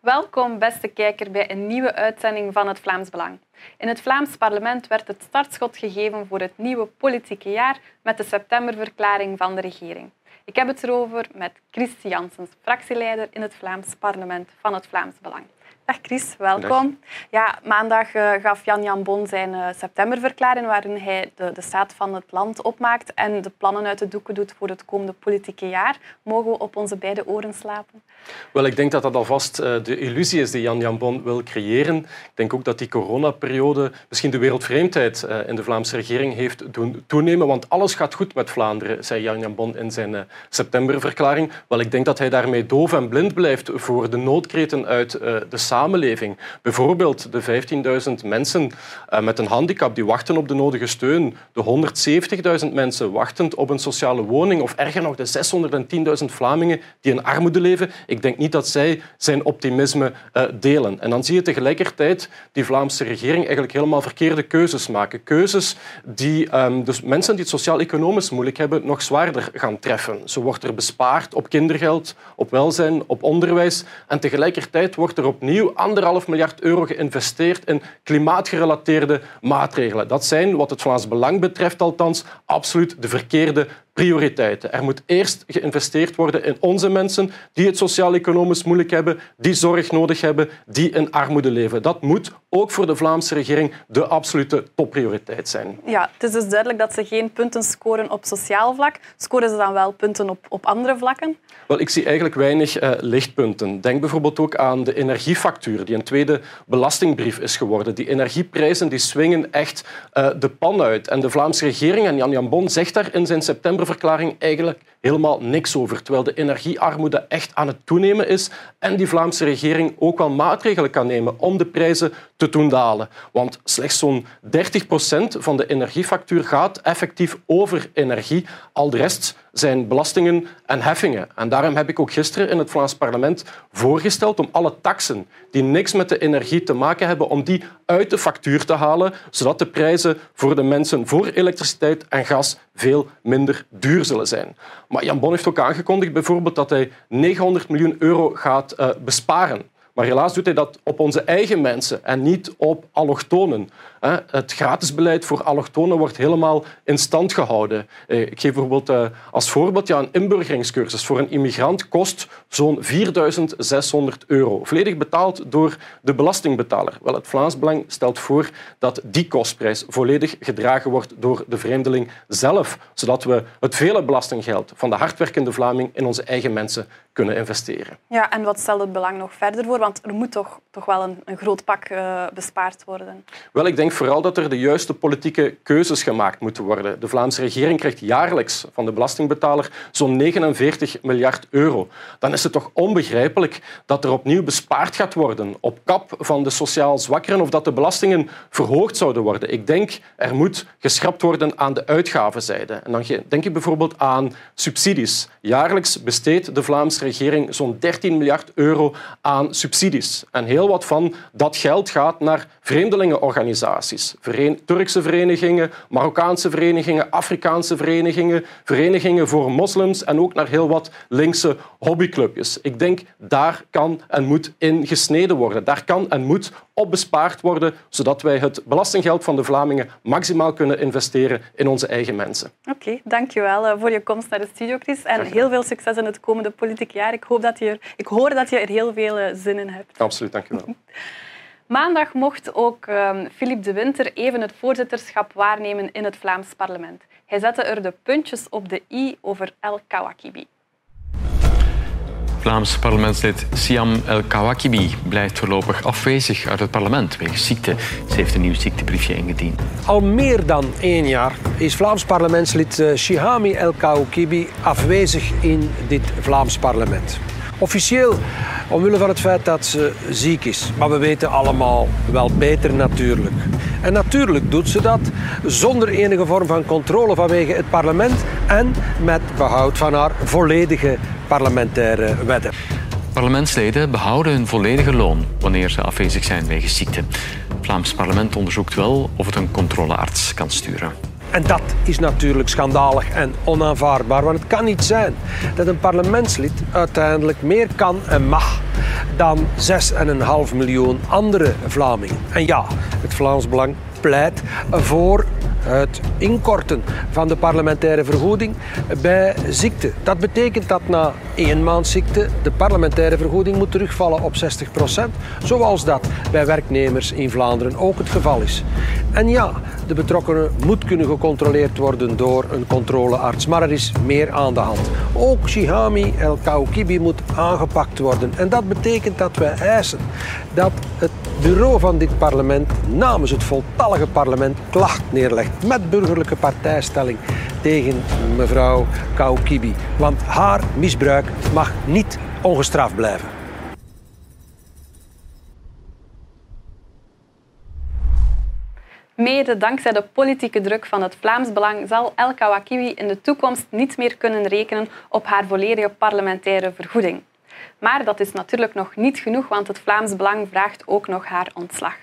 Welkom, beste kijker, bij een nieuwe uitzending van het Vlaams Belang. In het Vlaams parlement werd het startschot gegeven voor het nieuwe politieke jaar met de septemberverklaring van de regering. Ik heb het erover met Chris Janssens, fractieleider in het Vlaams parlement van het Vlaams Belang. Dag Chris, welkom. Ja, maandag uh, gaf Jan Jan Bon zijn uh, septemberverklaring waarin hij de, de, staat van het land opmaakt en de plannen uit de doeken doet voor het komende politieke jaar. Mogen we op onze beide oren slapen? Wel, ik denk dat dat alvast uh, de illusie is die Jan Jan Bon wil creëren. Ik denk ook dat die coronaperiode misschien de wereldvreemdheid in de Vlaamse regering heeft doen toenemen, want alles gaat goed met Vlaanderen, zei Jan Jan Bon in zijn septemberverklaring. Wel, ik denk dat hij daarmee doof en blind blijft voor de noodkreten uit de samenleving Bijvoorbeeld de 15.000 mensen eh, met een handicap die wachten op de nodige steun, de 170.000 mensen wachtend op een sociale woning of erger nog de 610.000 Vlamingen die in armoede leven. Ik denk niet dat zij zijn optimisme uh, delen. En dan zie je tegelijkertijd die Vlaamse regering eigenlijk helemaal verkeerde keuzes maken. Keuzes die um, dus mensen die het sociaal-economisch moeilijk hebben nog zwaarder gaan treffen. Zo wordt er bespaard op kindergeld, op welzijn, op onderwijs en tegelijkertijd wordt er opnieuw anderhalf miljard euro geïnvesteerd in klimaatgerelateerde maatregelen. Dat zijn, wat het Vlaams Belang betreft althans, absoluut de verkeerde prioriteiten. Er moet eerst geïnvesteerd worden in onze mensen die het sociaal-economisch moeilijk hebben, die zorg nodig hebben, die in armoede leven. Dat moet ook voor de Vlaamse regering de absolute topprioriteit zijn. Ja, het is dus duidelijk dat ze geen punten scoren op sociaal vlak. Scoren ze dan wel punten op, op andere vlakken? Wel, ik zie eigenlijk weinig uh, lichtpunten. Denk bijvoorbeeld ook aan de energiefactuur, die een tweede belastingbrief is geworden. Die energieprijzen die swingen echt uh, de pan uit. En de Vlaamse regering, en Jan Jan Bon zegt daar in zijn septemberverklaring eigenlijk helemaal niks over. Terwijl de energiearmoede echt aan het toenemen is en die Vlaamse regering ook wel maatregelen kan nemen om de prijzen te doen dalen. Want slechts zo'n 30 procent van de energiefactuur gaat effectief over energie. Al de rest zijn belastingen en heffingen. En daarom heb ik ook gisteren in het Vlaams parlement voorgesteld om alle taxen die niks met de energie te maken hebben, om die uit de factuur te halen, zodat de prijzen voor de mensen voor elektriciteit en gas veel minder duur zullen zijn. Maar Jan Bon heeft ook aangekondigd bijvoorbeeld dat hij 900 miljoen euro gaat uh, besparen. Maar helaas doet hij dat op onze eigen mensen en niet op allochtonen. Het gratisbeleid voor allochtonen wordt helemaal in stand gehouden. Eh, ik geef bijvoorbeeld eh, als voorbeeld ja, een inburgeringscursus voor een immigrant kost zo'n 4.600 euro. Volledig betaald door de belastingbetaler. Wel, het Vlaams Belang stelt voor dat die kostprijs volledig gedragen wordt door de vreemdeling zelf, zodat we het vele belastinggeld van de hardwerkende Vlaming in onze eigen mensen kunnen investeren. Ja, en wat stelt het belang nog verder voor? Want er moet toch, toch wel een, een groot pak uh, bespaard worden. Wel, ik denk vooral dat er de juiste politieke keuzes gemaakt moeten worden. De Vlaamse regering krijgt jaarlijks van de belastingbetaler zo'n 49 miljard euro. Dan is het toch onbegrijpelijk dat er opnieuw bespaard gaat worden op kap van de sociaal zwakkeren of dat de belastingen verhoogd zouden worden. Ik denk er moet geschrapt worden aan de uitgavenzijde. En dan denk ik bijvoorbeeld aan subsidies. Jaarlijks besteedt de Vlaamse regering zo'n 13 miljard euro aan subsidies. En heel wat van dat geld gaat naar vreemdelingenorganisaties. Turkse verenigingen, Marokkaanse verenigingen, Afrikaanse verenigingen, verenigingen voor moslims en ook naar heel wat linkse hobbyclubjes. Ik denk daar kan en moet in gesneden worden. Daar kan en moet op bespaard worden, zodat wij het belastinggeld van de Vlamingen maximaal kunnen investeren in onze eigen mensen. Oké, okay, dankjewel eh, voor je komst naar de studio, Chris. En heel veel succes in het komende politiek jaar. Ik, hoop dat je er, ik hoor dat je er heel veel eh, zin in hebt. Absoluut, dankjewel. Maandag mocht ook um, Philippe de Winter even het voorzitterschap waarnemen in het Vlaams parlement. Hij zette er de puntjes op de i over El Kawakibi. Vlaams parlementslid Siam El Kawakibi blijft voorlopig afwezig uit het parlement wegens ziekte. Ze heeft een nieuw ziektebriefje ingediend. Al meer dan één jaar is Vlaams parlementslid eh, Shihami El Kawakibi afwezig in dit Vlaams parlement. Officieel omwille van het feit dat ze ziek is. Maar we weten allemaal wel beter natuurlijk. En natuurlijk doet ze dat zonder enige vorm van controle vanwege het parlement en met behoud van haar volledige parlementaire wetten. Parlementsleden behouden hun volledige loon wanneer ze afwezig zijn wegens ziekte. Het Vlaams parlement onderzoekt wel of het een controlearts kan sturen. En dat is natuurlijk schandalig en onaanvaardbaar. Want het kan niet zijn dat een parlementslid uiteindelijk meer kan en mag dan 6,5 miljoen andere Vlamingen. En ja, het Vlaams Belang pleit voor het inkorten van de parlementaire vergoeding bij ziekte. Dat betekent dat na één maand ziekte de parlementaire vergoeding moet terugvallen op 60% zoals dat bij werknemers in Vlaanderen ook het geval is. En ja, de betrokkenen moet kunnen gecontroleerd worden door een controlearts, maar er is meer aan de hand. Ook Shihami El Kaukibi moet aangepakt worden. En dat betekent dat wij eisen dat het bureau van dit parlement namens het voltallige parlement klacht neerlegt met burgerlijke partijstelling tegen mevrouw Kaukibi. Want haar misbruik mag niet ongestraft blijven. Mede dankzij de politieke druk van het Vlaams Belang zal El Kawakibi in de toekomst niet meer kunnen rekenen op haar volledige parlementaire vergoeding. Maar dat is natuurlijk nog niet genoeg, want het Vlaams Belang vraagt ook nog haar ontslag.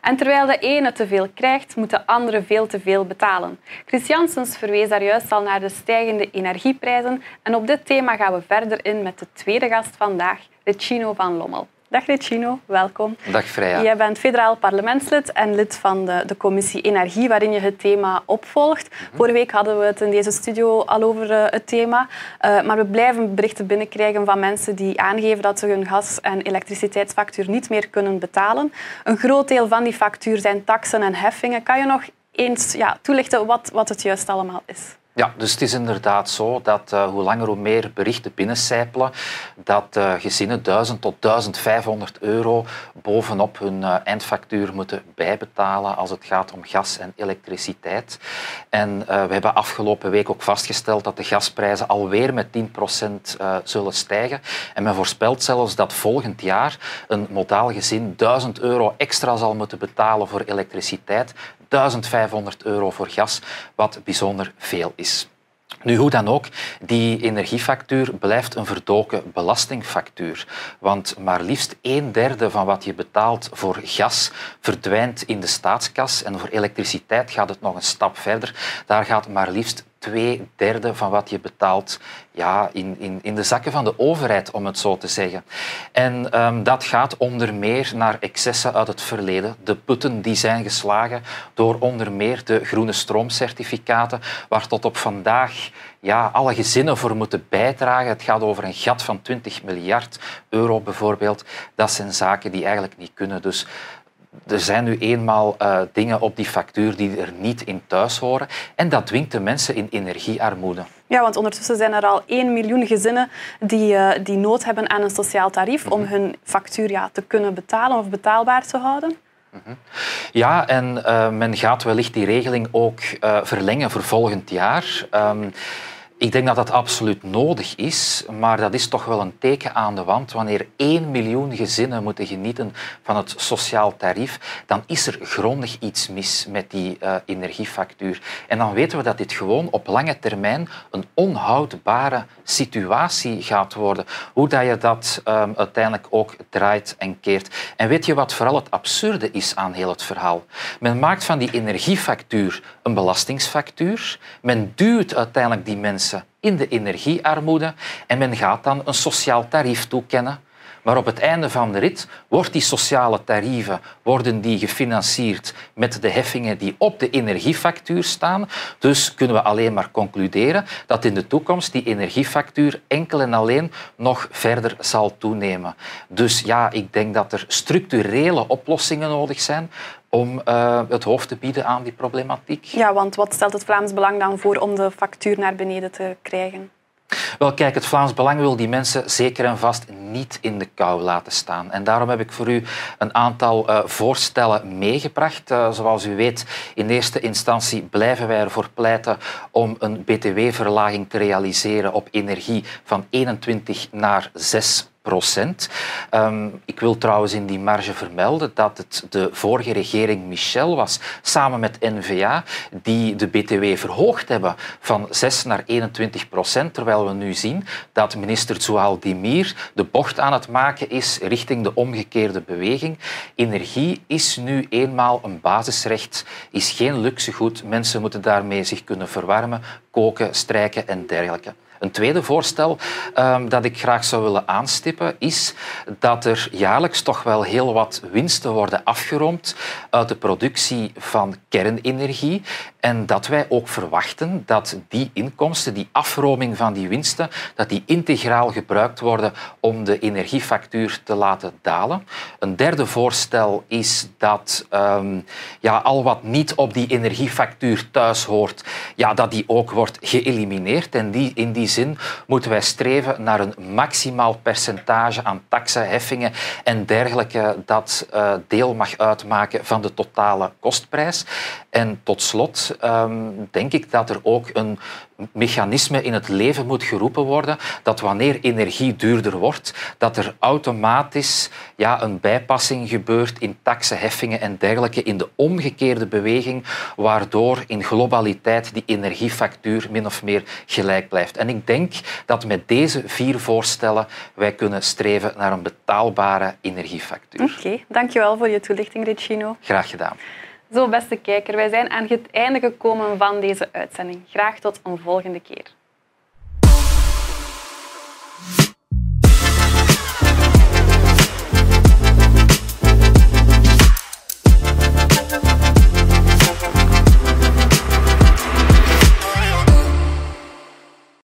En terwijl de ene te veel krijgt, moet de andere veel te veel betalen. Chris Janssens verwees daar juist al naar de stijgende energieprijzen. En op dit thema gaan we verder in met de tweede gast vandaag, Chino van Lommel. Dag Recino, welkom. Dag Freya. Jij bent federaal parlementslid en lid van de, de commissie Energie, waarin je het thema opvolgt. Mhm. Vorige week hadden we het in deze studio al over uh, het thema. Uh, maar we blijven berichten binnenkrijgen van mensen die aangeven dat ze hun gas- en elektriciteitsfactuur niet meer kunnen betalen. Een groot deel van die factuur zijn taxen en heffingen. Kan je nog eens ja, toelichten wat, wat het juist allemaal is? Ja, dus het is inderdaad zo dat uh, hoe langer hoe meer berichten binnencijpelen, dat uh, gezinnen 1000 tot 1500 euro bovenop hun uh, eindfactuur moeten bijbetalen als het gaat om gas en elektriciteit. En we hebben afgelopen week ook vastgesteld dat de gasprijzen alweer met 10% zullen stijgen. En men voorspelt zelfs dat volgend jaar een modaal gezin 1000 euro extra zal moeten betalen voor elektriciteit. 1500 euro voor gas, wat bijzonder veel is. Nu, hoe dan ook, die energiefactuur blijft een verdoken belastingfactuur. Want maar liefst een derde van wat je betaalt voor gas verdwijnt in de staatskas. En voor elektriciteit gaat het nog een stap verder. Daar gaat maar liefst twee derde van wat je betaalt ja, in, in, in de zakken van de overheid, om het zo te zeggen. En um, dat gaat onder meer naar excessen uit het verleden. De putten die zijn geslagen door onder meer de groene stroomcertificaten, waar tot op vandaag ja, alle gezinnen voor moeten bijdragen. Het gaat over een gat van 20 miljard euro bijvoorbeeld. Dat zijn zaken die eigenlijk niet kunnen. Dus er zijn nu eenmaal uh, dingen op die factuur die er niet in thuis horen. En dat dwingt de mensen in energiearmoede. Ja, want ondertussen zijn er al 1 miljoen gezinnen die, uh, die nood hebben aan een sociaal tarief om mhm. hun factuur ja, te kunnen betalen of betaalbaar te houden. Mhm. Ja, en uh, men gaat wellicht die regeling ook verlengen voor volgend jaar. Um, ik denk dat dat absoluut nodig is, maar dat is toch wel een teken aan de wand. Wanneer 1 miljoen gezinnen moeten genieten van het sociaal tarief, dan is er grondig iets mis met die uh, energiefactuur. En dan weten we dat dit gewoon op lange termijn een onhoudbare situatie gaat worden. Hoe dat je dat um, uiteindelijk ook draait en keert. En weet je wat vooral het absurde is aan heel het verhaal? Men maakt van die energiefactuur een belastingsfactuur. Men duwt uiteindelijk die mensen in de energiearmoede. En men gaat dan een sociaal tarief toekennen maar op het einde van de rit wordt die sociale tarieven worden die gefinancierd met de heffingen die op de energiefactuur staan. Dus kunnen we alleen maar concluderen dat in de toekomst die energiefactuur enkel en alleen nog verder zal toenemen. Dus ja, ik denk dat er structurele oplossingen nodig zijn om uh, het hoofd te bieden aan die problematiek. Ja, want wat stelt het Vlaams Belang dan voor om de factuur naar beneden te krijgen? Wel, kijk, het Vlaams Belang wil die mensen zeker en vast niet in de kou laten staan. En daarom heb ik voor u een aantal uh, voorstellen meegebracht. Uh, zoals u weet, in eerste instantie blijven wij ervoor pleiten om een btw-verlaging te realiseren op energie van 21 naar 6 procent. Ehm, ik wil trouwens in die marge vermelden dat het de vorige regering Michel was, samen met N-VA, die de BTW verhoogd hebben van 6 naar 21 procent, terwijl we nu zien dat minister Zoual Dimir de bocht aan het maken is richting de omgekeerde beweging. Energie is nu eenmaal een basisrecht, is geen luxegoed. Mensen moeten daarmee zich kunnen verwarmen, koken, strijken en dergelijke. Een tweede voorstel um, dat ik graag zou willen aanstippen is dat er jaarlijks toch wel heel wat winsten worden afgeroomd uit de productie van kernenergie en dat wij ook verwachten dat die inkomsten, die afroming van die winsten, dat die integraal gebruikt worden om de energiefactuur te laten dalen. Een derde voorstel is dat um, ja, al wat niet op die energiefactuur thuis hoort, ja, dat die ook wordt geëlimineerd. En die, in die moeten wij streven naar een maximaal percentage aan taxen, heffingen en dergelijke dat uh, deel mag uitmaken van de totale kostprijs. En tot slot um, denk ik dat er ook een mechanisme in het leven moet geroepen worden dat wanneer energie duurder wordt, dat er automatisch ja, een bijpassing gebeurt in taxen, heffingen en dergelijke in de omgekeerde beweging, waardoor in globaliteit die energiefactuur min of meer gelijk blijft. En ik denk dat met deze vier voorstellen wij kunnen streven naar een betaalbare energiefactuur. Oké, okay, dankjewel voor je toelichting, Ricino. Graag gedaan. Zo, beste kijker, wij zijn aan het einde gekomen van deze uitzending. Graag tot een volgende keer.